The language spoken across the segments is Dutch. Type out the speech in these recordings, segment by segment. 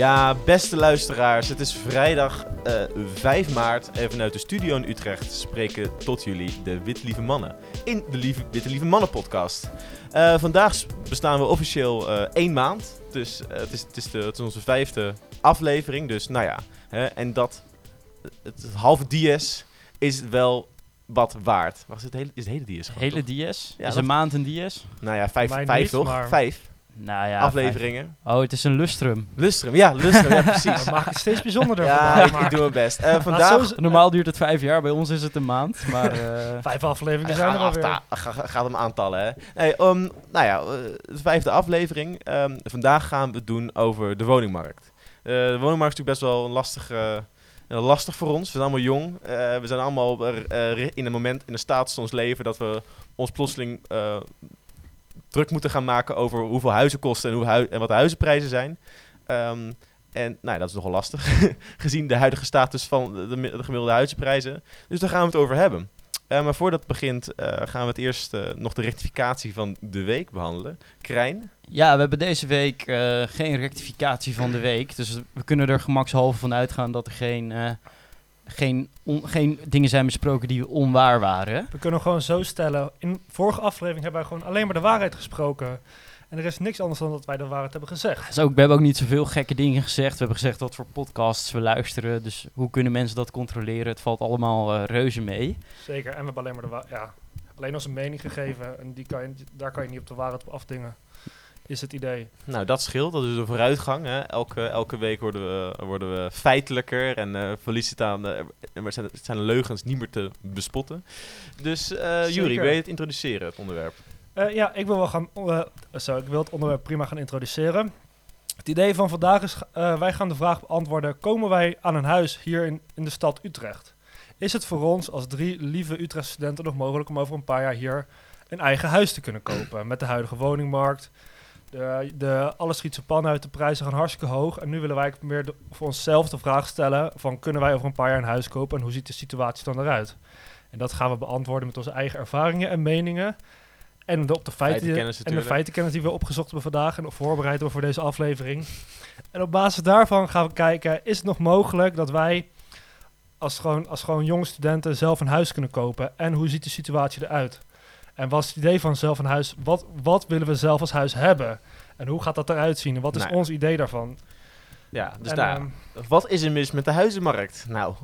Ja, beste luisteraars, het is vrijdag eh 5 maart en vanuit de studio in Utrecht spreken tot jullie de Wit Lieve Mannen in de Lieve, Witte Lieve Mannen podcast. Eh, vandaag bestaan we officieel eh één maand, dus het, is, het, is de, het is onze vijfde aflevering, dus nou ja. Hè, en dat, het, het halve dies is wel wat waard. Wacht, is het hele, is het hele dies? gewoon, Hele dies? Ja, is dat- een maand een dies? Nou ja, vijf, vijf niet, toch? maar- Vijf Nou ja. afleveringen. vijf. Oh, het is een lustrum. Lustrum, ja, Lustrum, ja precies. Dat maakt het steeds bijzonderder. Ja, ik, doe mijn best. Eh, vandaag zo- Normaal duurt het vijf jaar, bij ons is het een maand. Maar eh, Vijf afleveringen zijn er alweer. ga- gaat hem aantallen, hè. Nee, um, nou ja, eh, de vijfde aflevering. Ehm, vandaag gaan we het doen over de woningmarkt. Eh, de woningmarkt is natuurlijk best wel een lastig, eh, lastig voor ons. We zijn allemaal jong. Eh, we zijn allemaal in een moment, in een status van ons leven... dat we ons plotseling eh, druk moeten gaan maken over hoeveel huizen kosten... en, hoe en wat de huizenprijzen zijn. Ehm, en nou dat is nogal lastig, gezien de huidige status van de, de, de gemiddelde huizenprijzen. Dus daar gaan we het over hebben. Eh, maar voordat het begint, eh, gaan we het eerst eh, nog de rectificatie van de week behandelen. Krijn. ja, we hebben deze week geen rectificatie van de week. Dus we kunnen er gemakshalve van uitgaan dat er geen, geen, on- geen dingen zijn besproken die onwaar waren. We kunnen gewoon zo stellen. In vorige aflevering hebben wij gewoon alleen maar de waarheid gesproken. En er is niks anders dan dat wij de waarheid hebben gezegd. Dus ook, we hebben ook niet zoveel gekke dingen gezegd. We hebben gezegd wat voor podcasts we luisteren. Dus hoe kunnen mensen dat controleren? Het valt allemaal eh, reuze mee. Zeker. En we hebben alleen maar de ja, alleen onze mening gegeven. En die kan je, daar kan je niet op de waarheid op afdingen. Is het idee. Nou, dat scheelt. Dat is een vooruitgang. Hè. Elke, elke week worden we, worden we feitelijker en verliezen het aan... en we zijn, zijn leugens niet meer te bespotten. Dus uh, Zeker. wil je het introduceren, het onderwerp? Eh, ja, ik wil wel gaan. eh, zo, ik wil het onderwerp prima gaan introduceren. Het idee van vandaag is: wij gaan de vraag beantwoorden: komen wij aan een huis hier in, in de stad Utrecht? Is het voor ons als drie lieve Utrecht studenten nog mogelijk om over een paar jaar hier een eigen huis te kunnen kopen? Met de huidige woningmarkt. De, de, alles schiet pan uit, de prijzen gaan hartstikke hoog. En nu willen wij meer de- voor onszelf de vraag stellen: van kunnen wij over een paar jaar een huis kopen en hoe ziet de situatie dan eruit? En dat gaan we beantwoorden met onze eigen ervaringen en meningen. En de, op de feiten, Feitenkennis en de feitenkennis die we opgezocht hebben vandaag en voorbereid hebben voor deze aflevering. En op basis daarvan gaan we kijken, is het nog mogelijk dat wij als gewoon, als gewoon jonge studenten zelf een huis kunnen kopen? En hoe ziet de situatie eruit? En wat is het idee van zelf een huis? Wat, wat willen we zelf als huis hebben? En hoe gaat dat eruit zien? En wat is Nou, ons idee daarvan? Ja, dus En, daar. ehm, Wat is er mis met de huizenmarkt? Nou,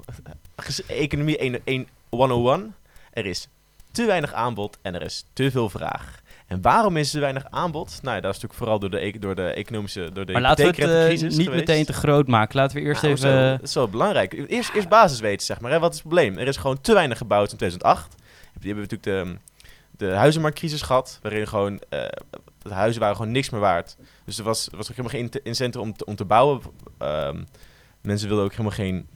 economie 1, 1, 101. Er is te weinig aanbod en er is te veel vraag. En waarom is er weinig aanbod? Nou, ja, dat is natuurlijk vooral door de, e- door de economische, door de Maar laten we het eh, niet geweest. meteen te groot maken. Laten we eerst Nou, even... Zo, dat is wel belangrijk. Eerst, eerst basis weten, zeg maar. Hè. Wat is het probleem? Er is gewoon te weinig gebouwd in 2008. Die hebben we natuurlijk de, de huizenmarktcrisis gehad, waarin gewoon eh, de huizen waren gewoon niks meer waard. Dus er was, was ook helemaal geen in- incentive om te, om te bouwen. Ehm, mensen wilden ook helemaal geen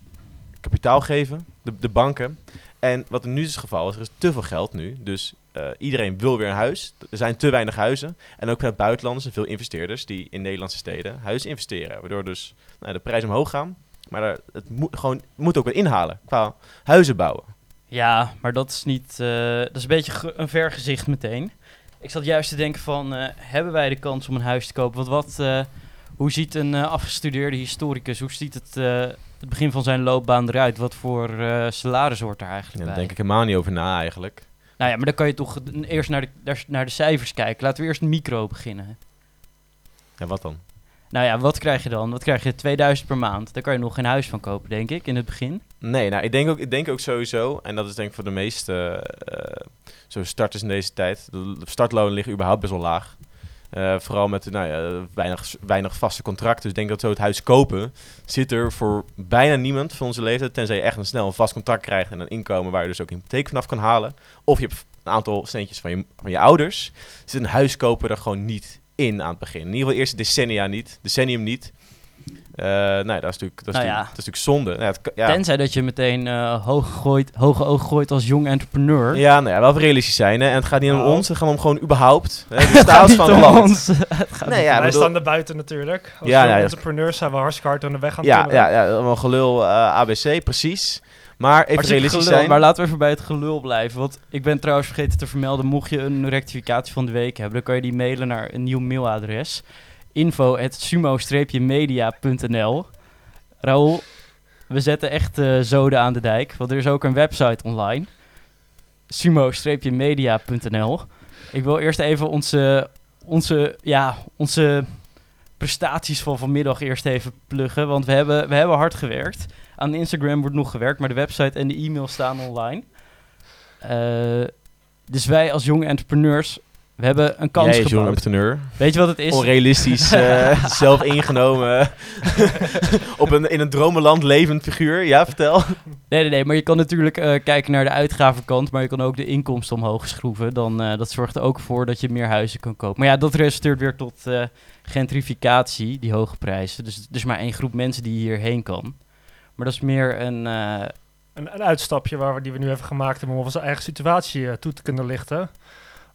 kapitaal geven, de, de banken. En wat er nu is het geval is, er is te veel geld nu. Dus eh, iedereen wil weer een huis. Er zijn te weinig huizen. En ook vanuit buitenlanders en veel investeerders die in Nederlandse steden huizen investeren. Waardoor dus nou, de prijzen omhoog gaan. Maar het moet, gewoon, moet ook weer inhalen qua huizen bouwen. Ja, maar dat is niet. eh, dat is een beetje een vergezicht meteen. Ik zat juist te denken van, eh, hebben wij de kans om een huis te kopen? Want wat, eh, hoe ziet een afgestudeerde historicus, hoe ziet het, het begin van zijn loopbaan eruit? Wat voor salaris hoort er Ja, eigenlijk daar bij? denk ik helemaal niet over na eigenlijk. Nou ja, maar dan kan je toch eerst naar de, naar- naar de cijfers kijken. Laten we eerst micro beginnen. Ja, wat dan? Nou ja, wat krijg je dan? Wat krijg je? 2000 per maand. Daar kan je nog geen huis van kopen, denk ik, in het begin. Nee, nou, ik denk, ook, ik denk ook sowieso, en dat is denk ik voor de meeste eh, zo starters in deze tijd, de startlonen liggen überhaupt best wel laag. Eh, vooral met nou ja, weinig, weinig vaste contracten. Dus ik denk dat zo het huis kopen zit er voor bijna niemand van onze leeftijd. Tenzij je echt een snel een vast contract krijgt en een inkomen waar je dus ook een hypotheek vanaf kan halen. Of je hebt een aantal centjes van je, van je ouders. Zit een huis kopen er gewoon niet in aan het begin. In ieder geval eerste decennia niet, decennium niet. Eh nou ja, dat is natuurlijk, dat is Nou ja. natuurlijk, dat is natuurlijk zonde. Nou ja, het ja. Tenzij dat je meteen eh, hoog gooit, hoge ogen gooit als jong entrepreneur. Ja, nou ja, wel realistisch zijn. Hè. En het gaat niet om Nou. ons, het gaat om gewoon überhaupt. Hè, de niet van het om land. ons. Het gaat Nee, ja, wij bedoel- staan er buiten natuurlijk. Als Ja, nou entrepreneurs zijn we hartstikke hard aan de weg aan het Ja, ja, ja, allemaal gelul eh, ABC, precies. Maar even realistisch gelul, zijn. Maar laten we even bij het gelul blijven. Want ik ben trouwens vergeten te vermelden, mocht je een rectificatie van de week hebben, dan kan je die mailen naar een nieuw mailadres. info at sumo-media.nl. Raoul, we zetten echt eh, zoden aan de dijk, want er is ook een website online. sumo-media.nl. Ik wil eerst even onze, onze, ja, onze prestaties van vanmiddag eerst even pluggen, want we hebben, we hebben hard gewerkt. Aan Instagram wordt nog gewerkt, maar de website en de e-mail staan online. Eh, dus wij als jonge entrepreneurs, we hebben een kans Jij is entrepreneur. Weet je wat het is? Onrealistisch, eh, zelf ingenomen. op een, in een dromenland levend figuur. Ja, vertel. Nee, nee, nee, maar je kan natuurlijk eh, kijken naar de uitgavenkant, maar je kan ook de inkomsten omhoog schroeven. Dan, dat zorgt er ook voor dat je meer huizen kan kopen. Maar ja, dat resulteert weer tot gentrificatie, die hoge prijzen. Dus is maar één groep mensen die hierheen kan. Maar dat is meer een... eh, Een, een uitstapje waar we, die we nu even gemaakt hebben om onze eigen situatie eh, toe te kunnen lichten.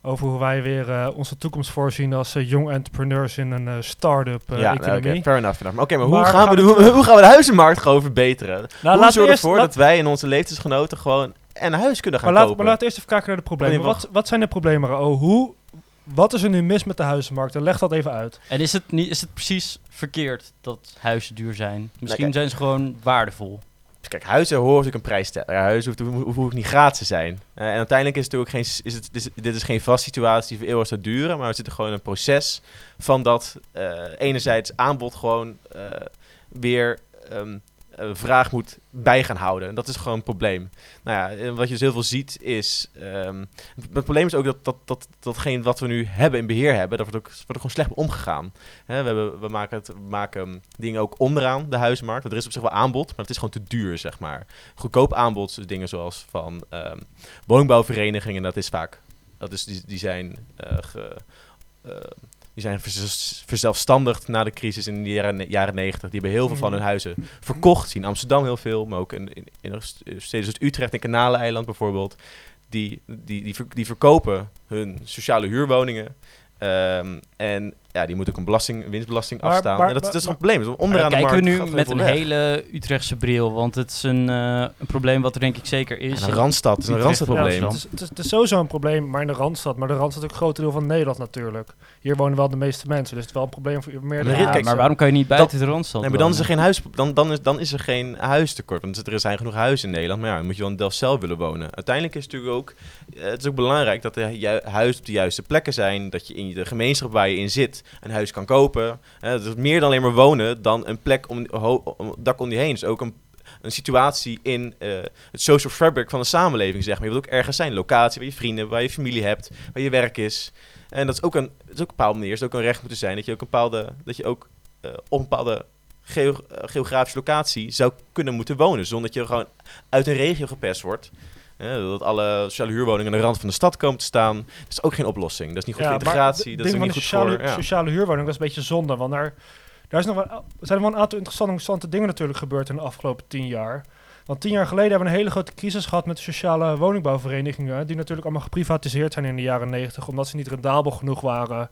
Over hoe wij weer eh, onze toekomst voorzien als jong entrepreneurs in een eh, start-up eh, ja, oké, economie. fair enough. fair enough. Oké, maar, hoe, Maar gaan gaan we de, hoe, hoe gaan we de huizenmarkt gewoon verbeteren? Nou, hoe laten we zorgen we eerst- ervoor laat- dat wij en onze leeftijdsgenoten gewoon een huis kunnen gaan maar, laat, kopen? maar laten we eerst even kijken naar de problemen. Oh, wat, wat zijn de problemen, Rao? Hoe, wat is er nu mis met de huizenmarkt? En leg dat even uit. en is het, niet, is het precies verkeerd dat huizen duur zijn? Misschien zijn ze gewoon waardevol. Kijk, huizen horen natuurlijk een prijs stellen. Ja, huizen hoeft, hoeft, hoeft niet gratis te zijn. Eh, en uiteindelijk is het natuurlijk ook geen, is het, is, dit is geen vast situatie die voor eeuwig zou duren, maar we zitten gewoon in een proces van dat eh, enerzijds aanbod gewoon eh, weer ehm, eh, vraag moet bij gaan houden. En dat is gewoon een probleem. Nou ja, en wat je dus heel veel ziet is... ehm, het probleem is ook dat, dat, dat datgene wat we nu hebben in beheer hebben, daar wordt ook, wordt ook gewoon slecht omgegaan. We, hebben, we maken, het, we maken dingen ook onderaan de huismarkt. Er is op zich wel aanbod, maar het is gewoon te duur, zeg maar. Goedkoop aanbod, dingen zoals van ehm, woningbouwverenigingen, dat is vaak... Dat is, die, zijn... eh, ge- eh, die zijn verz- verzelfstandigd na de crisis in de jaren, jaren 90. Die hebben heel veel van hun huizen verkocht. Zien in Amsterdam heel veel, maar ook in, in, in steden zoals Utrecht en Kanaleiland bijvoorbeeld. Die, die, die verkopen hun sociale huurwoningen. Ehm, en ja, die moeten ook een belasting, winstbelasting Maar- afstaan. maar- en dat, is- dat is maar- een probleem. Dus onderaan de kijken markt we nu met een weg. hele Utrechtse bril, want het is een, eh, een probleem wat er denk ik zeker is. En een randstad, het is een randstadprobleem. Ja, het, is, het, is, het is sowieso een probleem, maar in de Randstad. Maar de Randstad is ook een groot deel van Nederland natuurlijk. Hier wonen wel de meeste mensen, dus het is wel een probleem voor meer Maar Ja, kijk, maar waarom kan je niet buiten de Randstad Nee, maar dan is, er geen huis, dan, dan, is, dan is er geen huistekort. Want er zijn genoeg huizen in Nederland. Maar ja, dan moet je wel in Delfzijl willen wonen. Uiteindelijk is het natuurlijk ook, eh, het is ook belangrijk dat de huizen op de juiste plekken zijn. Dat je in de gemeenschap waar je in zit een huis kan kopen. Eh, het is meer dan alleen maar wonen dan een plek om, dak je heen. Dus ook een, een situatie in eh, het social fabric van de samenleving, zeg maar. Je wilt ook ergens zijn. Locatie waar je vrienden, waar je familie hebt, waar je werk is. En dat is ook een, dat is ook een bepaalde manier is ook een recht moeten zijn. Dat je ook een bepaalde, dat je ook eh, op een bepaalde eh, geografische locatie zou kunnen moeten wonen. Zonder dat je gewoon uit een regio gepest wordt. Dat alle sociale huurwoningen aan de rand van de stad komen te staan. Dat is ook geen oplossing. Dat is niet goed voor integratie. Dat is niet goed sociale, voor... Ja. sociale huurwoning, dat is een beetje zonde. Want daar, daar is nog wel, er zijn wel een aantal interessante, interessante dingen natuurlijk gebeurd in de afgelopen tien jaar. Want tien jaar geleden hebben we een hele grote crisis gehad met de sociale woningbouwverenigingen. Die natuurlijk allemaal geprivatiseerd zijn in de jaren negentig. Omdat ze niet rendabel genoeg waren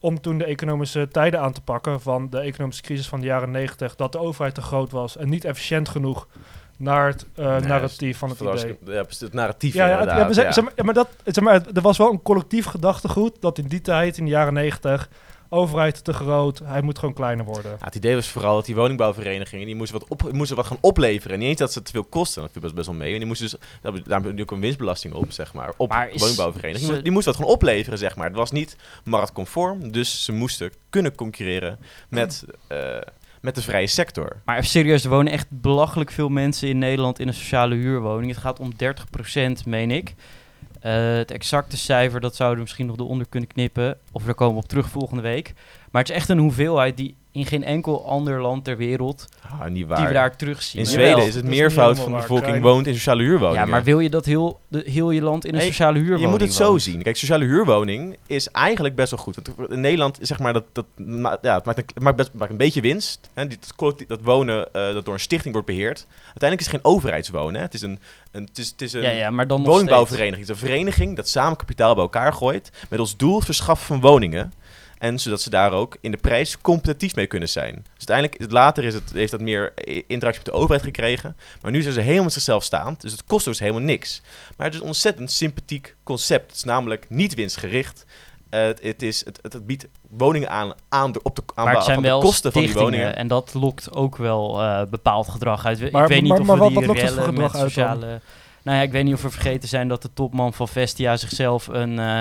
om toen de economische tijden aan te pakken van de economische crisis van de jaren negentig. Dat de overheid te groot was en niet efficiënt genoeg naar het eh, Nee, narratief van het idee. Ja, precies, het narratief Ja, ja, het- ja, inderdaad. maar, zeg, ja. zeg maar, ja, maar dat, zeg maar, er was wel een collectief gedachtegoed dat in die tijd, in de jaren negentig, overheid te groot, hij moet gewoon kleiner worden. Ja, het idee was vooral dat die woningbouwverenigingen die moesten, wat op, moesten wat gaan opleveren. Niet eens dat ze te veel kosten, dat viel best, best wel mee. En die moesten dus, daar we nu ook een winstbelasting op, zeg maar, op Maar woningbouwverenigingen. ze- Die moesten wat gaan opleveren, zeg maar. Het was niet marktconform, dus ze moesten kunnen concurreren met, eh, met de vrije sector. Maar even serieus, er wonen echt belachelijk veel mensen in Nederland in een sociale huurwoning. Het gaat om 30%, meen ik. Eh, het exacte cijfer, dat zouden we misschien nog eronder kunnen knippen. Of daar komen we op terug volgende week. Maar het is echt een hoeveelheid die in geen enkel ander land ter wereld, Ah, niet die waar. we daar terugzien. in Jawel. Zweden is het meervoud van de bevolking waar. woont in sociale huurwoningen. Ja, maar wil je dat heel, de, heel je land in een Nee, sociale huurwoning Je moet het zo zien. Kijk, sociale huurwoning is eigenlijk best wel goed. Want in Nederland, zeg maar, dat, dat, ma- ja, het maakt, een, het maakt, best, maakt een beetje winst. Hè. Die- Dat, dat wonen eh, dat door een stichting wordt beheerd. Uiteindelijk is het geen overheidswonen. Hè. Het is een, een, het is, het is een Ja, ja, maar dan woningbouwvereniging. Het is een vereniging dat samen kapitaal bij elkaar gooit. Met als doel het verschaffen van woningen. En zodat ze daar ook in de prijs competitief mee kunnen zijn. Dus uiteindelijk, later is het, heeft dat meer interactie met de overheid gekregen. Maar nu zijn ze helemaal zichzelf staand. Dus het kost dus helemaal niks. Maar het is een ontzettend sympathiek concept. Het is namelijk niet winstgericht. Eh, het, het, is, het, het, het biedt woningen aan, aan de, op de, aan Maar het zijn van de wel kosten van die woningen. en dat lokt ook wel eh, bepaald gedrag uit. Ik Maar- weet niet maar- of maar we die wat rellen gedrag met uit sociale... Nou ja, ik weet niet of we vergeten zijn dat de topman van Vestia zichzelf een, eh,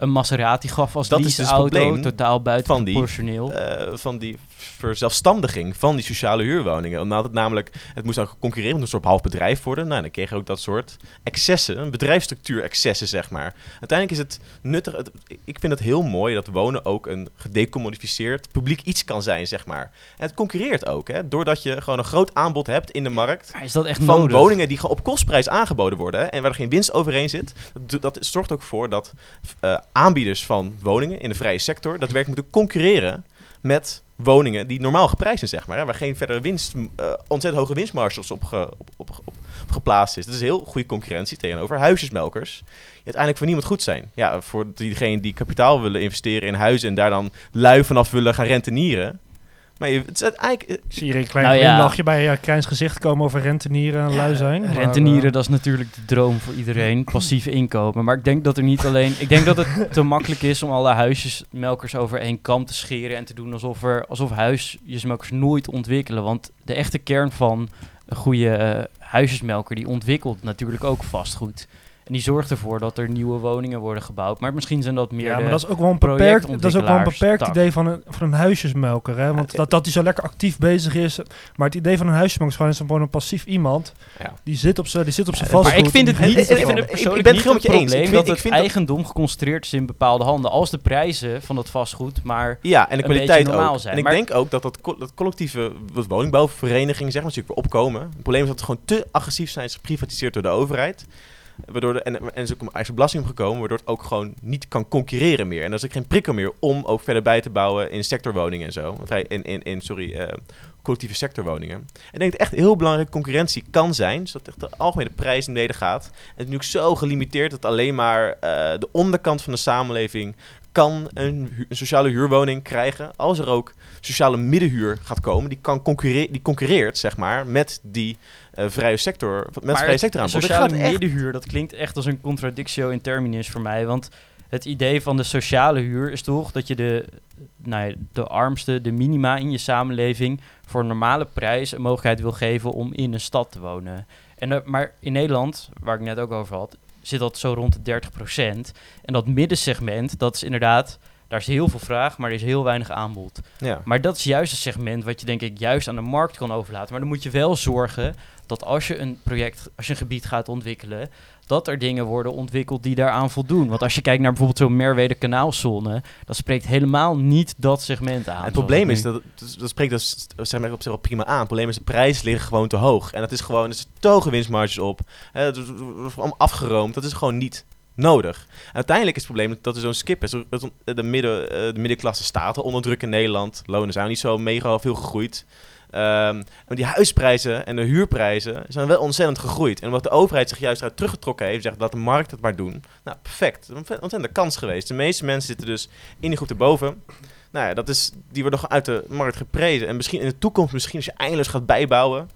een Maserati gaf als Dat is dus het leaseauto. probleem totaal buiten van die, eh, van die verzelfstandiging van die sociale huurwoningen. Omdat het namelijk, het moest dan concurreren met een soort half bedrijf worden. Nou, dan kreeg je ook dat soort excessen, een bedrijfsstructuur excessen, zeg maar. Uiteindelijk is het nuttig, het- ik vind het heel mooi dat wonen ook een gedecommodificeerd publiek iets kan zijn, zeg maar. En het concurreert ook, hè, doordat je gewoon een groot aanbod hebt in de markt. Maar is dat echt Van nodig? woningen die op kostprijs aangeboden worden hè, en waar er geen winst overheen zit. Dat, dat zorgt ook voor dat eh, aanbieders van woningen in de vrije sector daadwerkelijk moeten concurreren met woningen die normaal geprijsd zijn, zeg maar. Hè, waar geen verdere winst, eh, ontzettend hoge winstmarges op, ge- geplaatst is. Dat is heel goede concurrentie tegenover huisjesmelkers. Die uiteindelijk voor niemand goed zijn. Ja, voor diegenen die kapitaal willen investeren in huizen en daar dan lui vanaf willen gaan rentenieren. Maar je, het is eigenlijk, eh, Ik zie hier een klein Nou ja. glimlachje bij uh, Kleins gezicht komen over rentenieren en lui zijn. maar, Rentenieren, eh, dat is natuurlijk de droom voor iedereen. Passief inkomen. Maar ik denk dat er niet alleen. Ik denk dat het te makkelijk is om alle huisjesmelkers over één kam te scheren. En te doen alsof, er, alsof huisjesmelkers nooit ontwikkelen. Want de echte kern van een goede eh, huisjesmelker. die ontwikkelt natuurlijk ook vastgoed. En die zorgt ervoor dat er nieuwe woningen worden gebouwd. Maar misschien zijn dat meer. ja, maar dat is ook wel een beperkt, dat is ook wel een beperkt idee van een, van een huisjesmelker. Hè? Want Ja, dat, dat hij zo lekker actief bezig is. Maar het idee van een huisjesmelker is gewoon, is gewoon een passief iemand. Ja. Die zit op zijn die zit op zijn Ja, vastgoed. Maar ik vind het niet, ik vind ik- het ik ben het niet met je eens. probleem Ik vind- dat ik het dat- eigendom geconcentreerd is in bepaalde handen. Als de prijzen van dat vastgoed maar Ja, en de kwaliteit normaal ook. zijn. En ik Maar- denk ook dat dat, co- dat collectieve wat woningbouwverenigingen zeg maar, natuurlijk weer opkomen. Het probleem is dat het gewoon te agressief zijn, is geprivatiseerd door de overheid. Waardoor de, en, en er is ook een belasting gekomen, waardoor het ook gewoon niet kan concurreren meer. En er is ook geen prikkel meer om ook verder bij te bouwen in sectorwoningen en zo. In, in, in sorry, eh, collectieve sectorwoningen. En ik denk dat echt heel belangrijke concurrentie kan zijn, zodat echt de algemene prijs naar beneden gaat. En het is natuurlijk zo gelimiteerd dat alleen maar eh, de onderkant van de samenleving kan een, een sociale huurwoning krijgen. Als er ook sociale middenhuur gaat komen, die, kan die concurreert zeg maar, met die eh, vrije sector, met het vrije sector ga sociale echt- middenhuur, dat klinkt echt als een contradictio in terminis voor mij. Want het idee van de sociale huur is toch dat je de, nou ja, de armste, de minima in je samenleving... voor een normale prijs een mogelijkheid wil geven om in een stad te wonen. En, maar in Nederland, waar ik net ook over had, zit dat zo rond de 30% En dat middensegment, dat is inderdaad... Daar is heel veel vraag, maar er is heel weinig aanbod. Ja. Maar dat is juist een segment wat je denk ik juist aan de markt kan overlaten. Maar dan moet je wel zorgen dat als je een project, als je een gebied gaat ontwikkelen, dat er dingen worden ontwikkeld die daaraan voldoen. Want als je kijkt naar bijvoorbeeld zo'n Merwede kanaalzone, dat spreekt helemaal niet dat segment aan. het probleem is, dat, dat, dat spreekt dus, zeg maar op zich wel prima aan. Het probleem is, de prijzen liggen gewoon te hoog. En dat is gewoon, er hoge winstmarges op. Het wordt allemaal afgeroomd. Dat is gewoon niet nodig. En uiteindelijk is het probleem dat er zo'n skip is. De, midden, eh, de middenklasse staat onder druk in Nederland. Lonen zijn niet zo mega veel gegroeid. Ehm, maar die huisprijzen en de huurprijzen zijn wel ontzettend gegroeid. En omdat de overheid zich juist eruit teruggetrokken heeft, zegt dat de markt het maar doen. Nou, perfect. Een ontzettende kans geweest. De meeste mensen zitten dus in die groep erboven. Nou ja, dat is, die worden nog uit de markt geprezen. En misschien in de toekomst, misschien als je eindeloos gaat bijbouwen.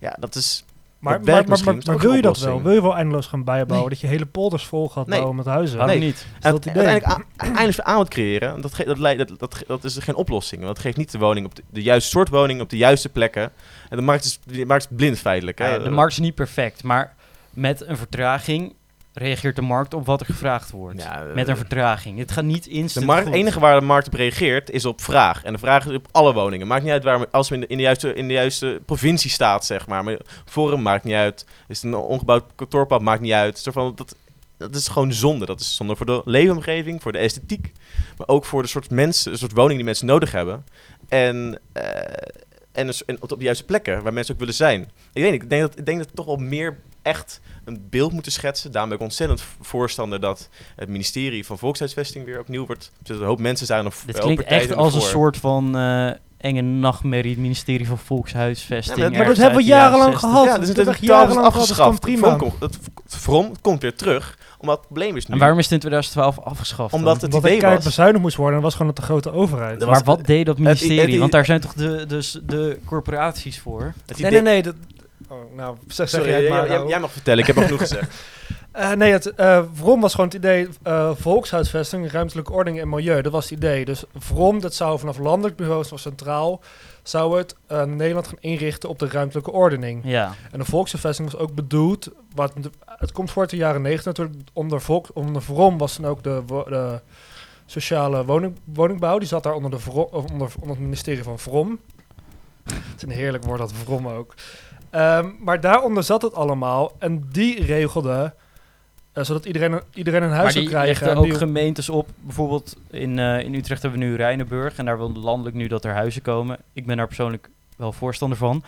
Ja, dat is... Maar, dat maar, maar, Dat wil je dat wel? Wil je wel eindeloos gaan bijbouwen? Nee. Dat je hele polders vol gaat Nee. bouwen met huizen? Waarom Nee. niet? Is dat het idee? Uiteindelijk eindelijk aanbod creëren, dat, dat, leidt- dat, dat, dat is geen oplossing. Want dat geeft niet de woning op de, de juiste soort woning op de juiste plekken. En de markt is, de markt is blind feitelijk. Hè? Ja, de markt is niet perfect, maar met een vertraging reageert de markt op wat er gevraagd wordt. Ja, eh, met een vertraging. Het gaat niet De instant het enige waar de markt op reageert is op vraag. En de vraag is op alle woningen. Maakt niet uit waar, als we in de, in de, juiste, in de juiste provincie staat, zeg maar. maar Forum maakt niet uit. Is het een ongebouwd kantoorpand, maakt niet uit. Van, dat, dat is gewoon zonde. Dat is zonde voor de leefomgeving, voor de esthetiek. Maar ook voor de soort mensen, de soort woningen die mensen nodig hebben. En, eh, en, op de juiste plekken waar mensen ook willen zijn. Ik weet niet, ik denk dat, ik denk dat we toch wel meer echt een beeld moeten schetsen. Daarom ben ik ontzettend voorstander dat het ministerie van Volkshuisvesting weer opnieuw wordt. Er zitten een hoop mensen zijn of Dit wel klinkt echt als een soort van eh, enge nachtmerrie, het ministerie van Volkshuisvesting. Ja, maar- dat hebben we de jarenlang 60. gehad. Ja, dat dus is jarenlang gehad, dat is afgeschaft. prima. Het, Vrom komt weer terug, omdat het probleem is nu. En waarom is het in 2012 afgeschaft? dan? Omdat het Omdat idee was... bezuinigd moest worden, en dat was gewoon een te grote overheid. Er maar wat deed dat het- ministerie? het- Want daar zijn toch de, de, de corporaties voor? Het Nee, idee- nee, nee. Dat, oh, nou, zeg, Sorry, jij maar. jij- nou. jij mag vertellen, ik heb al genoeg gezegd. Eh, nee, het, eh Vrom was gewoon het idee, eh, volkshuisvesting, ruimtelijke ordening en milieu. Dat was het idee. Dus Vrom, dat zou vanaf landelijk bureau, zoals centraal, zou het eh, Nederland gaan inrichten op de ruimtelijke ordening. Ja, En de volkshuisvesting was ook bedoeld, wat, het komt voor uit de jaren negentig natuurlijk, onder, volk, onder Vrom was dan ook de, de sociale woning, woningbouw. Die zat daar onder, de Vro- of onder, onder het ministerie van Vrom. Het is een heerlijk woord, dat Vrom ook. Ehm, maar daaronder zat het allemaal en die regelde, eh, zodat iedereen, een- iedereen een huis maar zou krijgen. en ook die- gemeentes op. Bijvoorbeeld in, eh, in Utrecht hebben we nu Rijnenburg. En daar wil landelijk nu dat er huizen komen. Ik ben daar persoonlijk wel voorstander van.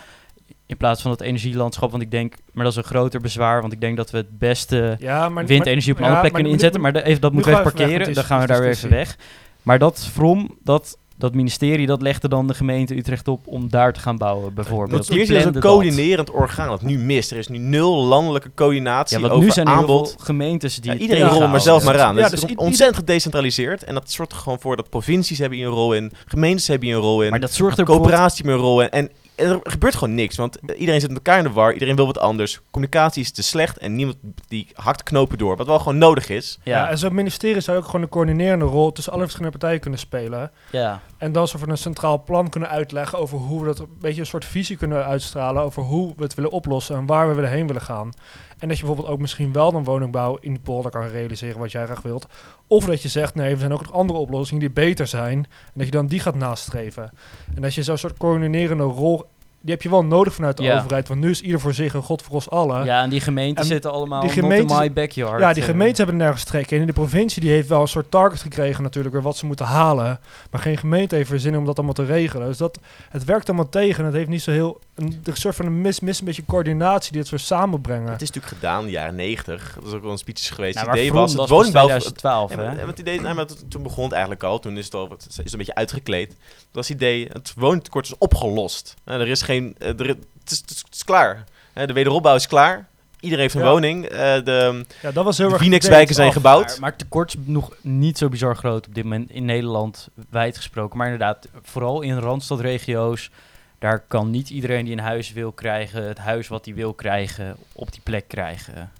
In plaats van het energielandschap. Want ik denk, maar dat is een groter bezwaar. Want ik denk dat we het beste ja, maar, windenergie op een maar- andere plek maar kunnen nu- inzetten. Maar de- even, dat moeten we even parkeren. Dan gaan we daar weer even weg. Maar dat From, dat, dat ministerie, dat legde dan de gemeente Utrecht op om daar te gaan bouwen, bijvoorbeeld. Hier is dus een coördinerend orgaan dat nu mist. Er is nu nul landelijke coördinatie Ja, over nu zijn aanbod. gemeentes die Ja, iedereen rolt maar zelf maar aan. Ja, Dus dus het is ontzettend gedecentraliseerd. En dat zorgt er gewoon voor dat provincies hebben hier een rol in. Gemeentes hebben hier een rol in. Maar dat zorgt er coöperatie een rol in. En er gebeurt gewoon niks. Want eh, iedereen zit met elkaar in de war. Iedereen wil wat anders. Communicatie is te slecht. En niemand die hakt knopen door. Wat wel gewoon nodig is. Ja. Ja, en zo'n ministerie zou ook gewoon een coördinerende rol tussen alle verschillende partijen kunnen spelen. ja. En dan soort van een centraal plan kunnen uitleggen over hoe we dat een beetje een soort visie kunnen uitstralen over hoe we het willen oplossen en waar we willen heen willen gaan. En dat je bijvoorbeeld ook misschien wel dan woningbouw in die polder kan realiseren wat jij graag wilt. Of dat je zegt, nee, er zijn ook nog andere oplossingen die beter zijn. En dat je dan die gaat nastreven. En dat je zo'n soort coördinerende rol, die heb je wel nodig vanuit de Ja. overheid. Want nu is ieder voor zich en God voor ons allen. ja, en die gemeenten En zitten allemaal die not in my backyard. Ja, die eh. gemeenten hebben er nergens trek in. En de provincie die heeft wel een soort target gekregen natuurlijk weer wat ze moeten halen. Maar geen gemeente heeft er zin in om dat allemaal te regelen. Dus dat, het werkt allemaal tegen. Het heeft niet zo heel... Een, een soort van een mis, mis een beetje coördinatie die het zo samenbrengen. Het is natuurlijk gedaan in de jaren negentig. Dat is ook wel een speeches geweest. Nou, het idee was het woningbouw... 2012, Ja, hè? maar, het idee, nou, maar het- toen begon het eigenlijk al. Toen is het al wat- is een beetje uitgekleed. Dat was het idee, het woontekort is opgelost. Eh, er is geen, eh, er, het, is, het, is, het is klaar. De wederopbouw is klaar. Iedereen heeft een Ja. woning. Eh, de Ja, dat was heel de erg... Phoenixwijken zijn af. gebouwd. Maar, maar het tekort is nog niet zo bizar groot op dit moment in Nederland wijd gesproken. Maar inderdaad, vooral in randstadregio's, daar kan niet iedereen die een huis wil krijgen, het huis wat hij wil krijgen, op die plek krijgen.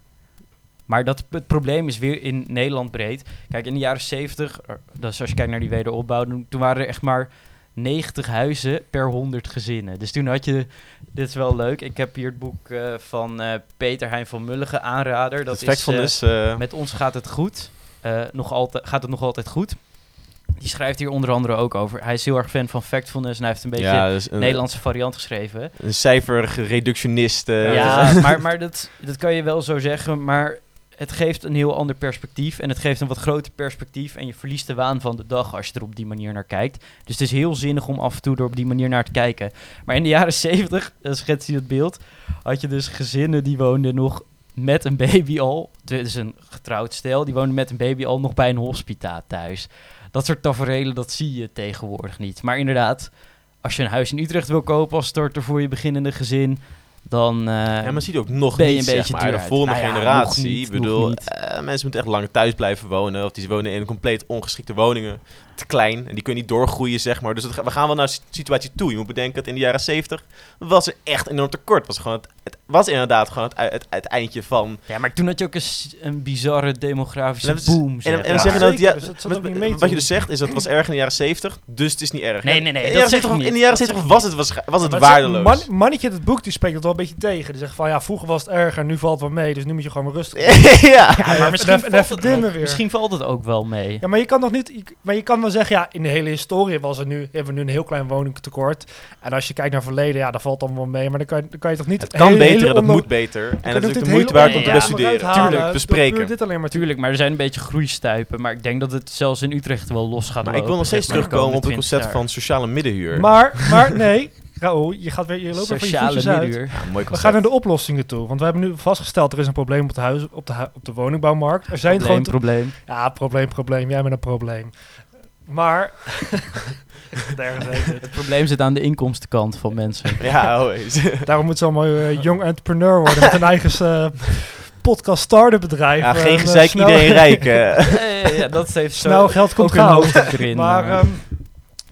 Maar dat, het probleem is weer in Nederland breed. Kijk, in de jaren 70, er- dus als je kijkt naar die wederopbouw, toen waren er echt maar 90 huizen per 100 gezinnen. Dus toen had je, dit is wel leuk, ik heb hier het boek eh, van eh, Peter Hein van Mulligen, aanrader. Dat is is, eh, is... eh, met ons gaat het goed. Nog altijd, gaat het nog altijd goed. Die schrijft hier onder andere ook over. Hij is heel erg fan van factfulness en hij heeft een beetje ja, dus een, Nederlandse variant geschreven. een cijferige reductionist. eh, ja, maar, maar dat, dat kan je wel zo zeggen. Maar het geeft een heel ander perspectief. En het geeft een wat groter perspectief. En je verliest de waan van de dag als je er op die manier naar kijkt. Dus het is heel zinnig om af en toe er op die manier naar te kijken. Maar in de jaren zeventig, dat schetst hij het beeld, had je dus gezinnen die woonden nog met een baby al. Het is een getrouwd stel, die woonden met een baby al nog bij een hospitaat thuis. Dat soort tafereelen, dat zie je tegenwoordig niet. Maar inderdaad, als je een huis in Utrecht wil kopen als starter voor je beginnende gezin, dan... eh, Ja, maar zie je ook nog ben je niet, een beetje maar. De volgende Nou ja, generatie. niet, ik bedoel, eh, mensen moeten echt langer thuis blijven wonen. Of die wonen in compleet ongeschikte woningen. Te klein. En die kunnen niet doorgroeien, zeg maar. Dus het, we gaan wel naar een situatie toe. Je moet bedenken dat in de jaren 70 was er echt enorm tekort. Was gewoon het, het was inderdaad gewoon het, het, het eindje van... Ja, maar toen had je ook een, een bizarre demografische En dat is- boom. En, zeg en Ja, zeggen dat, ja, dus dat zat wat, mee je dus zegt is dat het was erg in de jaren 70, dus het is niet erg. Nee, nee, nee, in de dat jaren zeg ik 70 niet. In de jaren Dat 70 zeg was het, waarsch- was het Maar waardeloos. Man, mannetje in het boek die spreekt dat wel een beetje tegen. Die zegt van ja, vroeger was het erger, nu valt het wel mee. Dus nu moet je gewoon maar rustig. ja. Ja, maar misschien, en valt even het ook- weer. misschien valt het ook wel mee. Ja, maar je kan nog niet. je- Maar je kan wel zeggen, ja, in de hele historie was er nu, hebben we nu een heel klein woningtekort. En als je kijkt naar het verleden, ja, dat valt dan wel mee. Maar dan kan, dan kan je toch niet. Het kan hele- beter hele en dat moet beter. En kan dat is ook de moeite waard om te bestuderen. Tuurlijk, bespreken. dit alleen maar Tuurlijk, maar er zijn een beetje groeistuipen. Maar ik denk dat het zelfs in Utrecht wel los gaat Maar ik wil nog steeds terugkomen op het concept 20 van sociale middenhuur. Maar, maar nee, Raoul, je gaat weer, je loopt weer van je uit. middenhuur. Ja, We gaan naar de oplossingen toe. Want we hebben nu vastgesteld, er is een probleem op de, huis, op de, op de woningbouwmarkt. Er zijn Probleem, gewoon... probleem. Ja, probleem, probleem. Jij bent een probleem. Maar... Het. Het probleem zit aan de inkomstenkant van mensen. Ja, oh, eens. Daarom moet ze allemaal eh, jong entrepreneur worden met een eigen eh, podcast starter bedrijf. ja, eh, geen en, eh, gezeik, snel- iedereen rijk. eh. Eh, ja, dat heeft zo Snel geld komt ook erin. Maar eh.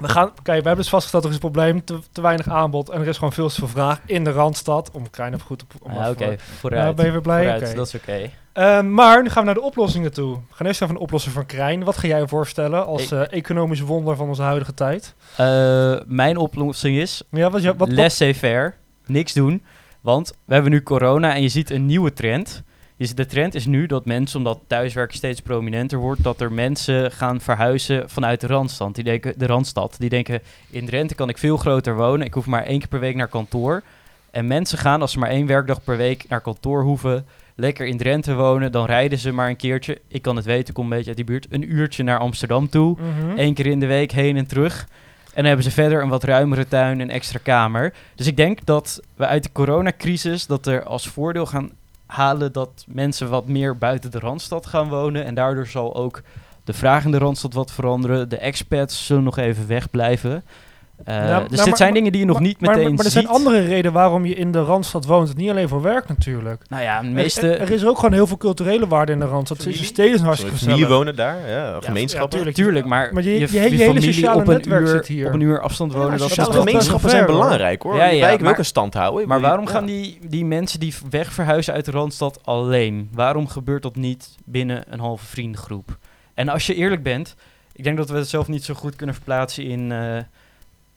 Ehm, We gaan, kijk, we hebben dus vastgesteld, er is een probleem, te, te weinig aanbod en er is gewoon veel te veel vraag in de Randstad. Om klein of goed op... Om Ja, even- Oké, vooruit. Ja, ben je weer blij? Vooruit, dat is oké. Eh, maar nu gaan we naar de oplossingen toe. We gaan eerst even een oplossing van Krijn. Wat ga jij voorstellen als Ik- eh, economisch wonder van onze huidige tijd? Eh, mijn oplossing is Ja, wat, wat, wat, laissez-faire. Niks doen. Want we hebben nu corona en je ziet een nieuwe trend. Ziet- De trend is nu dat mensen, omdat thuiswerken steeds prominenter wordt, dat er mensen gaan verhuizen vanuit de Randstad. Die denken, de Randstad. Die denken, in Drenthe kan ik veel groter wonen. Ik hoef maar één keer per week naar kantoor. En mensen gaan, als ze maar één werkdag per week naar kantoor hoeven, lekker in Drenthe wonen, dan rijden ze maar een keertje. Ik kan het weten, ik kom een beetje uit die buurt. Een uurtje naar Amsterdam toe. Mhm. Eén keer in de week heen en terug. En dan hebben ze verder een wat ruimere tuin en extra kamer. Dus ik denk dat we uit de coronacrisis dat er als voordeel gaan halen dat mensen wat meer buiten de Randstad gaan wonen. En daardoor zal ook de vraag in de Randstad wat veranderen. De expats zullen nog even wegblijven. Eh, Ja, dus nou, dit maar- zijn dingen die je nog Maar- niet maar, meteen maar er ziet. zijn andere redenen waarom je in de Randstad woont. Niet alleen voor werk natuurlijk. Nou ja, Er- meeste... Er, er is ook gewoon heel veel culturele waarde in de Randstad. Familie? De steden zijn hartstikke familie gezellig. wonen daar, ja, gemeenschappen. tuurlijk. Tuurlijk, maar, Maar je- je- je je hele familie sociale op een, netwerk uur, zit hier. op een uur afstand Ja, wonen, dat is sociale gemeenschappen zijn belangrijk hoor. Ja, ja, Wijken wil maar- ook een stand houden. Maar waarom Ja. gaan die, die mensen die weg verhuizen uit de Randstad alleen? Waarom gebeurt dat niet binnen een halve vriendengroep? En als je eerlijk bent, ik denk dat we het zelf niet zo goed kunnen verplaatsen in,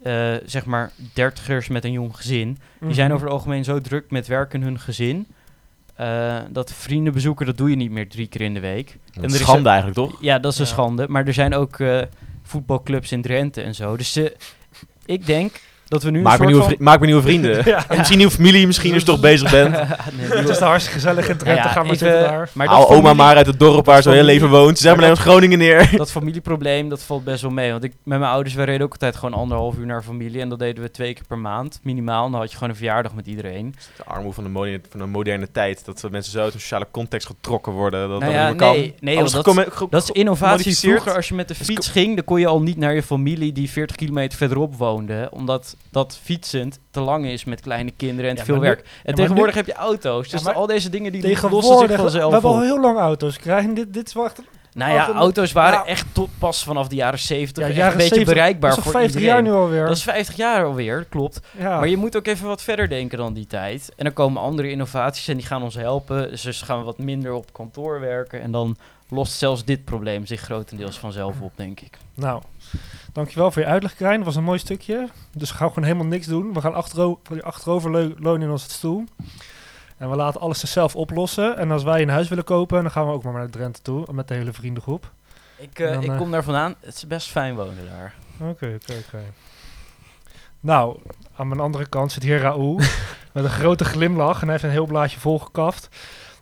eh, zeg maar, dertigers met een jong gezin. Die zijn Mhm. over het algemeen zo druk met werk en hun gezin, eh, dat vrienden bezoeken, dat doe je niet meer drie keer in de week. Dat is is schande eigenlijk toch? Ja, dat is een schande. Maar er zijn ook eh, voetbalclubs in Drenthe en zo. Dus ik denk dat we nu Maak een me, nieuwe van... maak me nieuwe vrienden. Ja. En misschien nieuwe familie, misschien als je toch bezig bent. Nee, Het is daar hartstikke gezellig in. Nou ja, gaan we even- zitten daar. Maar Hou dat oma maar uit het dorp waar ze heel leven woont. Ze zijn maar op Groningen neer. dat familieprobleem, dat valt best wel mee. Want ik, met mijn ouders, wij reden ook altijd gewoon anderhalf uur naar familie. En dat deden we twee keer per maand, minimaal. En dan had je gewoon een verjaardag met iedereen. De armoede van de, moderne, van de moderne tijd. Dat we mensen zo uit een sociale context getrokken worden. Dat Nou dat ja, kan. nee, nee, joh, dat- Dat is innovatie. Vroeger, als je met de fiets ging, dan kon je al niet naar je familie die 40 kilometer verderop woonde. Omdat dat fietsend te lang is met kleine kinderen en Ja, veel nu- werk. En tegenwoordig heb je auto's. Dus al deze dingen die lossen zich we vanzelf hebben al heel lang auto's krijgen. Dit, dit is echt... Nou ja, Auto- auto's waren echt tot pas vanaf de jaren 70 Ja, echt jaren een beetje 70, bereikbaar dat is voor toch 50 iedereen. jaar nu alweer. Dat is 50 jaar alweer, klopt. Maar je moet ook even wat verder denken dan die tijd. En dan komen andere innovaties en die gaan ons helpen. Dus gaan we wat minder op kantoor werken. En dan lost zelfs dit probleem zich grotendeels vanzelf op, denk ik. Nou, dankjewel voor je uitleg, Krijn. Dat was een mooi stukje. Dus we gaan gewoon helemaal niks doen. We gaan achterover, achterover leunen in onze stoel. En we laten alles zichzelf oplossen. En als wij een huis willen kopen, dan gaan we ook maar naar Drenthe toe. Met de hele vriendengroep. Ik, eh, Dan, ik eh, kom daar vandaan. Het is best fijn wonen daar. Oké, oké, oké. Nou, aan mijn andere kant zit hier Raoul. met een grote glimlach. En hij heeft een heel blaadje volgekaft.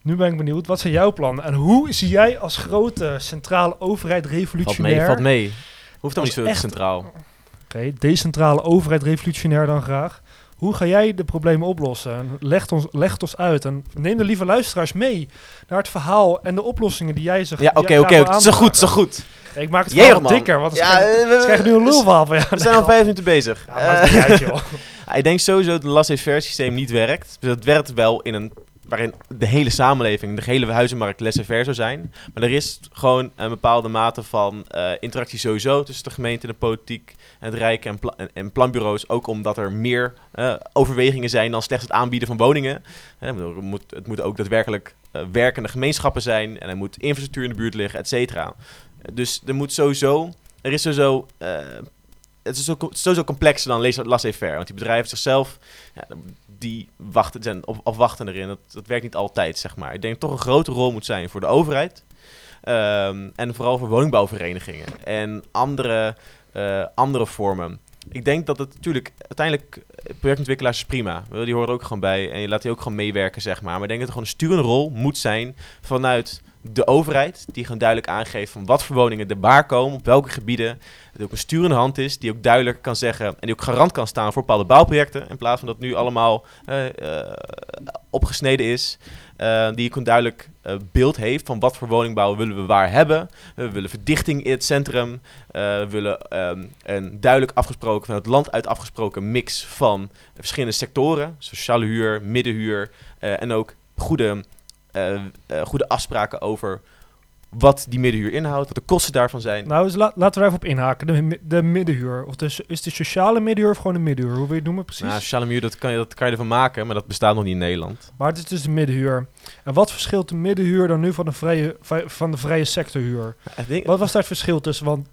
Nu ben ik benieuwd, wat zijn jouw plannen? En hoe zie jij als grote centrale overheid Valt revolutionair... mee, valt mee. Hoeft dan niet zo echt- centraal. Oké, decentrale overheid revolutionair dan graag. Hoe ga jij de problemen oplossen? En Leg ons, leg het ons uit. En neem de lieve luisteraars mee naar het verhaal en de oplossingen die jij ze Ja, oké, oké. Zo goed, zo goed. Ik maak het Jee, verhaal wat man. dikker, want ze Ja, krijgen, we, ze krijgen nu een lulverhaal van jou. We zijn al vijf minuten bezig. Ja, maakt niet uit, joh. ik denk sowieso dat het laissez-faire systeem niet werkt. Dus het werkt wel in een waarin de hele samenleving, de hele huizenmarkt laissez-faire zou zijn. Maar er is gewoon een bepaalde mate van eh, interactie sowieso tussen de gemeente en de politiek en het Rijk en, en, planbureaus. Ook omdat er meer eh, overwegingen zijn dan slechts het aanbieden van woningen. Eh, het, moet, het moet ook daadwerkelijk eh, werkende gemeenschappen zijn en er moet infrastructuur in de buurt liggen, et cetera. Dus er moet sowieso, er is sowieso... het is zo- sowieso complexer dan laissez- laissez-faire. Want die bedrijven zichzelf, ja, die wachten, zijn op, afwachten erin. Dat, dat werkt niet altijd, zeg maar. Ik denk toch een grote rol moet zijn voor de overheid. Ehm, en vooral voor woningbouwverenigingen. En andere, eh, andere vormen. Ik denk dat het natuurlijk uiteindelijk projectontwikkelaars is prima. Die horen ook gewoon bij. En je laat die ook gewoon meewerken, zeg maar. Maar ik denk dat er gewoon een sturende rol moet zijn vanuit de overheid. Die gewoon duidelijk aangeeft van wat voor woningen er waar komen, op welke gebieden. Dat ook een sturende hand is, die ook duidelijk kan zeggen en die ook garant kan staan voor bepaalde bouwprojecten. In plaats van dat nu allemaal eh, eh, opgesneden is. Eh, die ook een duidelijk beeld heeft van wat voor woningbouw willen we waar hebben. we willen verdichting in het centrum. We willen ehm, een duidelijk afgesproken, van het land uit afgesproken mix van verschillende sectoren. Sociale huur, middenhuur en ook goede, goede afspraken over wat die middenhuur inhoudt, wat de kosten daarvan zijn. Nou, dus la- laten we er even op inhaken. De, de middenhuur. Of de, is de sociale middenhuur of gewoon de middenhuur? Hoe wil je het noemen precies? Nou, sociale muur, dat kan, je, dat kan je ervan maken, maar dat bestaat nog niet in Nederland. Maar het is dus de middenhuur. En wat verschilt de middenhuur dan nu van de vrije, vrij- van de vrije sectorhuur? Denk- Wat was daar het verschil tussen? Want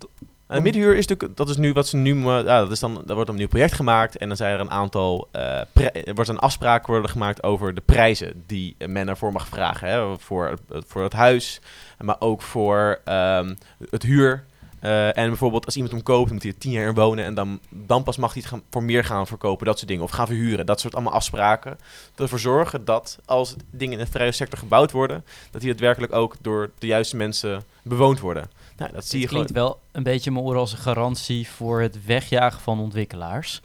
En is natuurlijk, dat is nu wat ze nu, dat is dan, er wordt een nieuw project gemaakt en dan zijn er een aantal, pri- er wordt een afspraak worden gemaakt over de prijzen die men ervoor mag vragen. Hè, voor, voor het huis, maar ook voor ehm, het huur. Eh, en bijvoorbeeld als iemand hem koopt, moet hij er tien jaar in wonen en dan, dan pas mag hij het gaan, voor meer gaan verkopen, dat soort dingen. Of gaan verhuren, dat soort allemaal afspraken. Ervoor zorgen dat als dingen in de vrije sector gebouwd worden, dat die daadwerkelijk ook door de juiste mensen bewoond worden. Nou, dat zie je Het gewoon. klinkt wel een beetje in mijn oren als een garantie voor het wegjagen van ontwikkelaars.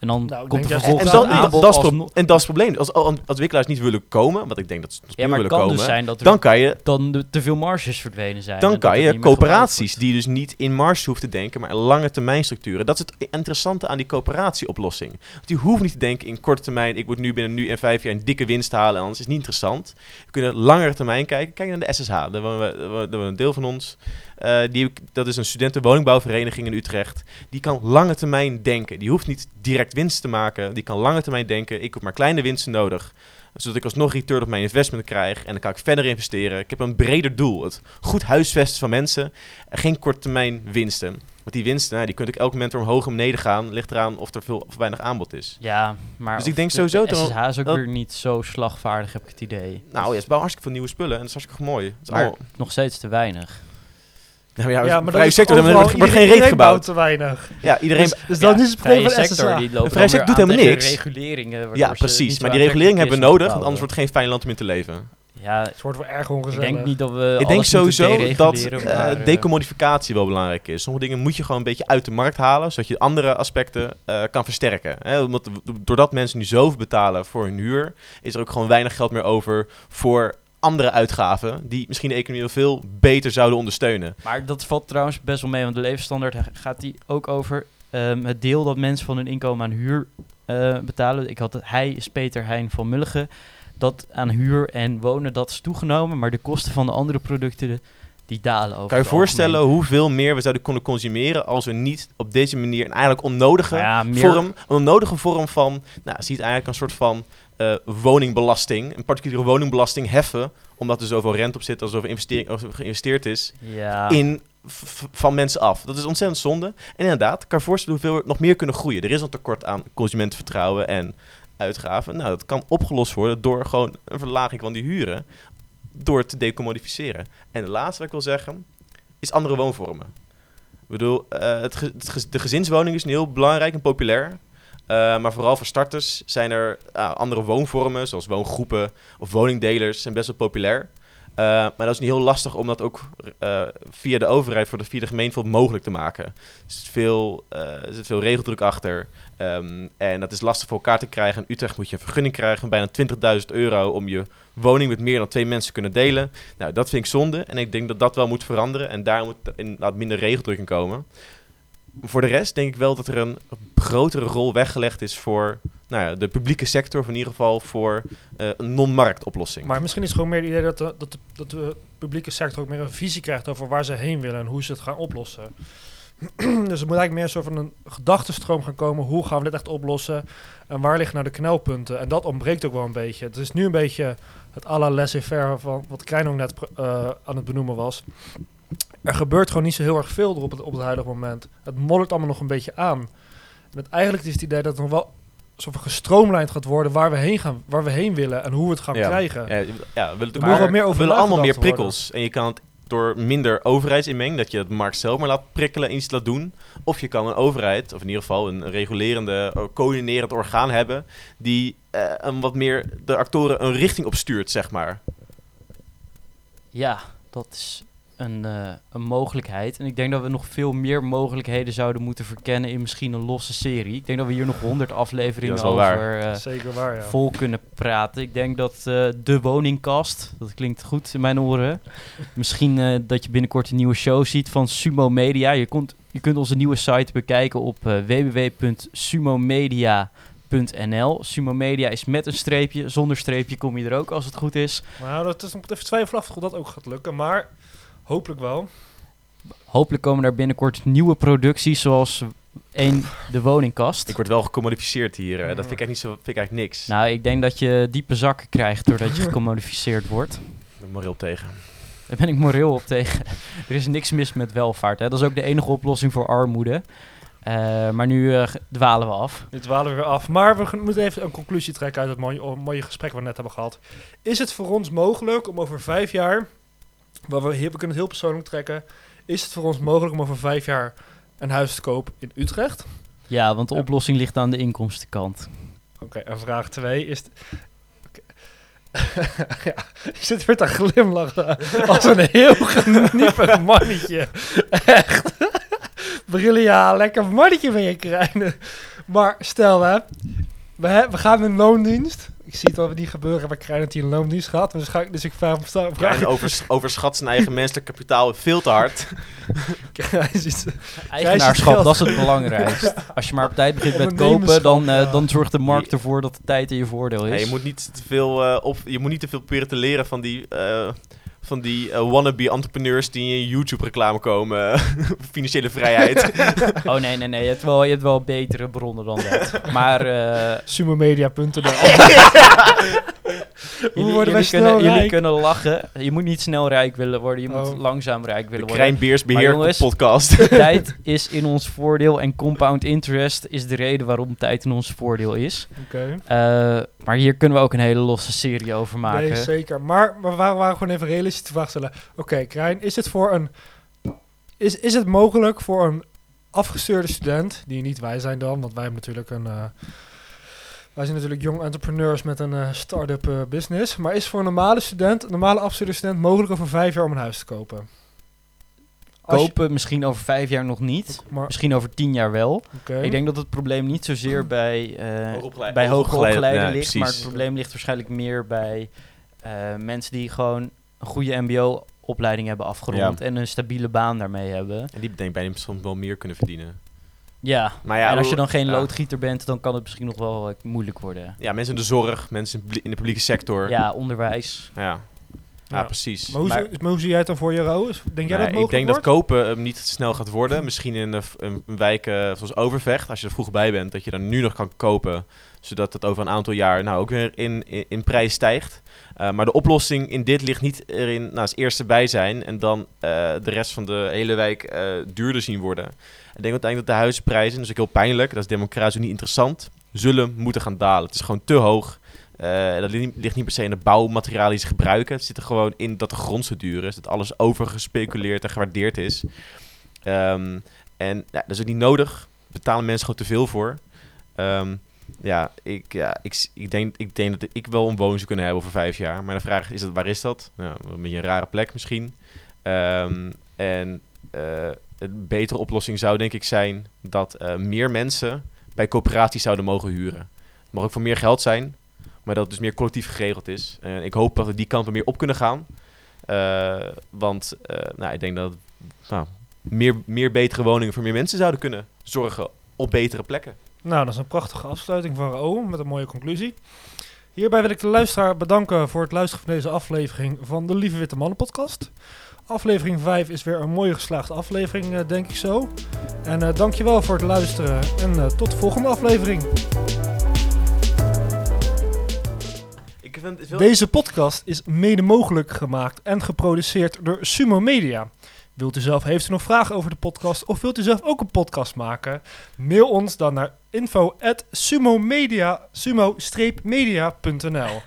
En dan Nou, komt er vervolgens en, dat- is pro- en dat is het probleem. Als, als ontwikkelaars niet willen komen, wat ik denk dat ze niet Ja, willen kan komen, dus zijn dat er dan kan je, dan de, te veel marges verdwenen zijn. dan kan je coöperaties die dus niet in marge hoeven te denken, maar in lange termijn structuren. Dat is het interessante aan die coöperatieoplossing. Want die hoeft niet te denken in korte termijn, ik moet nu binnen nu en vijf jaar een dikke winst halen, en anders is het niet interessant. We kunnen langere termijn kijken. Kijk naar de SSH, daar wonen we- daar wonen we een deel van ons. Eh, die, dat is een studentenwoningbouwvereniging in Utrecht. Die kan lange termijn denken. Die hoeft niet direct winst te maken. Die kan lange termijn denken. Ik heb maar kleine winsten nodig. Zodat ik alsnog return op mijn investment krijg. En dan kan ik verder investeren. Ik heb een breder doel. Het goed huisvesten van mensen. En geen korte termijn winsten. Want die winsten, nou, die kunnen ook elk moment weer omhoog en beneden gaan. Ligt eraan of er veel of weinig aanbod is. Ja, maar Dus ik denk de- sowieso de SSH is ook dat- weer niet zo slagvaardig, heb ik het idee. Nou, ja, ze bouwen hartstikke veel nieuwe spullen. En dat is hartstikke mooi. Het is allemaal... nog steeds te weinig. Nou, ja, maar vrije sector, er wordt geen reet gebouwd. te weinig. Ja, iedereen... Dus, dus dat is niet het probleem vrije van sector, die lopen De vrije dan sector doet helemaal niks. reguleringen. waardoor Ja, precies. Maar die regulering hebben we nodig, want anders wordt het geen fijn land om in te leven. Ja, Het wordt wel erg ik ongezellig. denk niet dat we Ik denk sowieso dat eh, eh, decommodificatie wel belangrijk is. Sommige dingen moet je gewoon een beetje uit de markt halen, zodat je andere aspecten eh, kan versterken. Hè? Omdat, doordat mensen nu zoveel betalen voor hun huur, is er ook gewoon weinig geld meer over voor andere uitgaven die misschien de economie wel veel beter zouden ondersteunen. Maar dat valt trouwens best wel mee, want de levensstandaard gaat die ook over ehm, het deel dat mensen van hun inkomen aan huur eh, betalen. Ik had hij is Peter Heijn van Mulligen. Dat aan huur en wonen, dat is toegenomen, maar de kosten van de andere producten, die dalen over Kan je voorstellen algemeen. hoeveel meer we zouden kunnen consumeren als we niet op deze manier een eigenlijk onnodige Nou ja, vorm, een onnodige vorm van, nou, zie het eigenlijk een soort van eh, woningbelasting, een particuliere woningbelasting heffen, omdat er zoveel rente op zit, als er er geïnvesteerd is, Ja, in, van mensen af. Dat is ontzettend zonde. En inderdaad, kan voorstellen hoeveel we nog meer kunnen groeien. Er is een tekort aan consumentenvertrouwen en uitgaven. Nou, dat kan opgelost worden door gewoon een verlaging van die huren, door te decommodificeren. En de laatste wat ik wil zeggen, is andere woonvormen. Ik bedoel, eh, het ge- het ge- de gezinswoning is nu heel belangrijk en populair. Eh, maar vooral voor starters zijn er ah, andere woonvormen, zoals woongroepen of woningdelers, zijn best wel populair. Eh, maar dat is niet heel lastig om dat ook eh, via de overheid, voor de, via de gemeente mogelijk te maken. Er zit veel, veel regeldruk achter. Ehm, en dat is lastig voor elkaar te krijgen. In Utrecht moet je een vergunning krijgen van bijna 20.000 euro om je woning met meer dan twee mensen te kunnen delen. Nou, dat vind ik zonde. En ik denk dat dat wel moet veranderen. En daar moet inderdaad minder regeldruk in komen. Voor de rest denk ik wel dat er een grotere rol weggelegd is voor nou ja, de publieke sector, of in ieder geval voor eh, een non-marktoplossing. Maar misschien is het gewoon meer het idee dat de, dat, de, dat de publieke sector ook meer een visie krijgt over waar ze heen willen en hoe ze het gaan oplossen. dus er moet eigenlijk meer zo van een gedachtenstroom gaan komen. Hoe gaan we dit echt oplossen? En waar liggen nou de knelpunten? En dat ontbreekt ook wel een beetje. Het is nu een beetje het à la laissez-faire van wat Krijn ook net eh, aan het benoemen was. Er gebeurt gewoon niet zo heel erg veel er op het, op het huidige moment. Het moddert allemaal nog een beetje aan. En het, eigenlijk is het idee dat het nog wel soort van gestroomlijnd gaat worden waar we heen gaan, waar we heen willen en hoe we het gaan Ja. krijgen. Ja, ja, we wel meer we willen allemaal meer worden. prikkels. En je kan het door minder overheidsinmenging, dat je het markt zelf maar laat prikkelen en iets laat doen. Of je kan een overheid, of in ieder geval een regulerende, eh, coördinerend orgaan hebben, die eh, een wat meer de actoren een richting op stuurt, zeg maar. Ja, dat is een, eh, een mogelijkheid. En ik denk dat we nog veel meer mogelijkheden zouden moeten verkennen in misschien een losse serie. Ik denk dat we hier nog honderd afleveringen over eh, Zeker waar, ja. vol kunnen praten. Ik denk dat eh, de woningkast, dat klinkt goed in mijn oren. Misschien eh, dat je binnenkort een nieuwe show ziet van Sumo Media. Je, kunt je kunt onze nieuwe site bekijken op www.sumomedia.nl. Sumo Media is met een streepje. Zonder streepje kom je er ook als het goed is. Nou, dat is nog even twijfelen of dat ook gaat lukken. Maar Hopelijk wel. Hopelijk komen daar binnenkort nieuwe producties, zoals één, de woningkast. Ik word wel gecommodificeerd hier. eh, dat vind ik, echt niet zo, vind ik eigenlijk niks. Nou, ik denk dat je diepe zakken krijgt doordat je gecommodificeerd wordt. Ik ben moreel tegen. Daar ben ik moreel op tegen. er is niks mis met welvaart. Hè? Dat is ook de enige oplossing voor armoede. Eh, maar nu eh, dwalen we af. Nu dwalen we weer af. Maar we moeten even een conclusie trekken uit het mooie, mooie gesprek wat we net hebben gehad. Is het voor ons mogelijk om over vijf jaar, waar we, we kunnen het heel persoonlijk trekken, is het voor ons mogelijk om over vijf jaar een huis te kopen in Utrecht? Ja, want de Ja. oplossing ligt aan de inkomstenkant. Oké, en vraag twee is... ja, je zit weer te glimlachen als een heel geniepig mannetje. Echt. Brillen, ja, lekker mannetje ben je krijgen. Maar stel hè, we, we gaan in loondienst. Ik zie het al niet gebeuren, maar Krijn dat hij een loondienst gaat. Dus, ga ik, dus ik vraag hem Ja, en overs- overschat zijn eigen menselijk kapitaal veel te hard. Eigenaarschap, dat is het belangrijkste. Als je maar op tijd begint met kopen, dan, eh, dan zorgt de markt ervoor dat de tijd in je voordeel is. Nee, je, moet niet te veel, eh, op, je moet niet te veel proberen te leren van die, eh, van die eh, wannabe entrepreneurs die in YouTube reclame komen. Financiële vrijheid. Oh nee, nee, nee. Je hebt wel, je hebt wel betere bronnen dan dat. Maar eh, Sumomedia.nl jullie, worden wij jullie, snel kunnen, jullie kunnen lachen. Je moet niet snel rijk willen worden. Je moet Oh. langzaam rijk willen De worden. Krijn Maar Beheer jongens- podcast. tijd is in ons voordeel en compound interest is de reden waarom tijd in ons voordeel is. Oké. Eh, maar hier kunnen we ook een hele losse serie over maken. Nee, zeker. Maar, maar we waren, gewoon even realistisch te vraag stellen. Oké, Krijn, is het voor een... Is, is het mogelijk voor een afgestudeerde student, die niet wij zijn dan, want wij hebben natuurlijk een... eh, wij zijn natuurlijk jong entrepreneurs met een eh, start-up eh, business. Maar is voor een normale student, een normale afgestudeerde student, mogelijk over vijf jaar om een huis te kopen? Je- Kopen misschien over vijf jaar nog niet. maar, Misschien over tien jaar wel. Ik denk dat het probleem niet zozeer bij, eh, Hoogopgeleid- bij hoger hoogopgeleid- opgeleiden ja, ligt, precies. maar het probleem ligt waarschijnlijk meer bij eh, mensen die gewoon een goede mbo-opleiding hebben afgerond en een stabiele baan daarmee hebben. En die denk ik bij hem soms wel meer kunnen verdienen. Ja, Maar ja, en als je dan geen ja. loodgieter bent, dan kan het misschien nog wel eh, moeilijk worden. Ja, mensen in de zorg, mensen in de publieke sector. Ja, onderwijs. Ja, ja. Precies. Maar hoe, Maar- zie- maar hoe zie jij het dan voor je, Roos? Denk jij Nee, dat mogelijk ik denk dat kopen hem niet snel gaat worden. Misschien in een, wijk eh, zoals Overvecht, als je er vroeg bij bent, dat je dan nu nog kan kopen, zodat het over een aantal jaar nou ook weer in, in, in prijs stijgt. Eh, maar de oplossing in dit ligt niet erin, nou, als eerste bij zijn en dan eh, de rest van de hele wijk eh, duurder zien worden. Ik denk uiteindelijk dat de huizenprijzen, dat is ook heel pijnlijk, dat is democratisch niet interessant, zullen moeten gaan dalen. Het is gewoon te hoog. Eh, dat ligt niet, per se in de bouwmaterialen die ze gebruiken. Het zit er gewoon in dat de grond zo duur is. Dat alles overgespeculeerd en gewaardeerd is. Ehm, en ja, dat is ook niet nodig. Betalen mensen gewoon te veel voor. Ehm, ja, ik, ja ik, ik, denk, ik denk dat ik wel een woning zou kunnen hebben over vijf jaar. Maar de vraag is, is dat, waar is dat? Nou, een beetje een rare plek misschien. Ehm, en eh, een betere oplossing zou denk ik zijn dat eh, meer mensen bij coöperaties zouden mogen huren. Het mag ook voor meer geld zijn, maar dat het dus meer collectief geregeld is. En ik hoop dat we die kant er meer op kunnen gaan. Eh, want eh, nou, ik denk dat nou, meer, meer betere woningen voor meer mensen zouden kunnen zorgen op betere plekken. Nou, dat is een prachtige afsluiting van Raoul met een mooie conclusie. Hierbij wil ik de luisteraar bedanken voor het luisteren van deze aflevering van de Lieve Witte Mannen podcast. Aflevering 5 is weer een mooie geslaagde aflevering, eh, denk ik zo. En eh dankjewel voor het luisteren en tot de volgende aflevering. Deze podcast is mede mogelijk gemaakt en geproduceerd door Sumo Media. Wilt u zelf, heeft u nog vragen over de podcast of wilt u zelf ook een podcast maken? Mail ons dan naar info@sumomedia sumo-media.nl.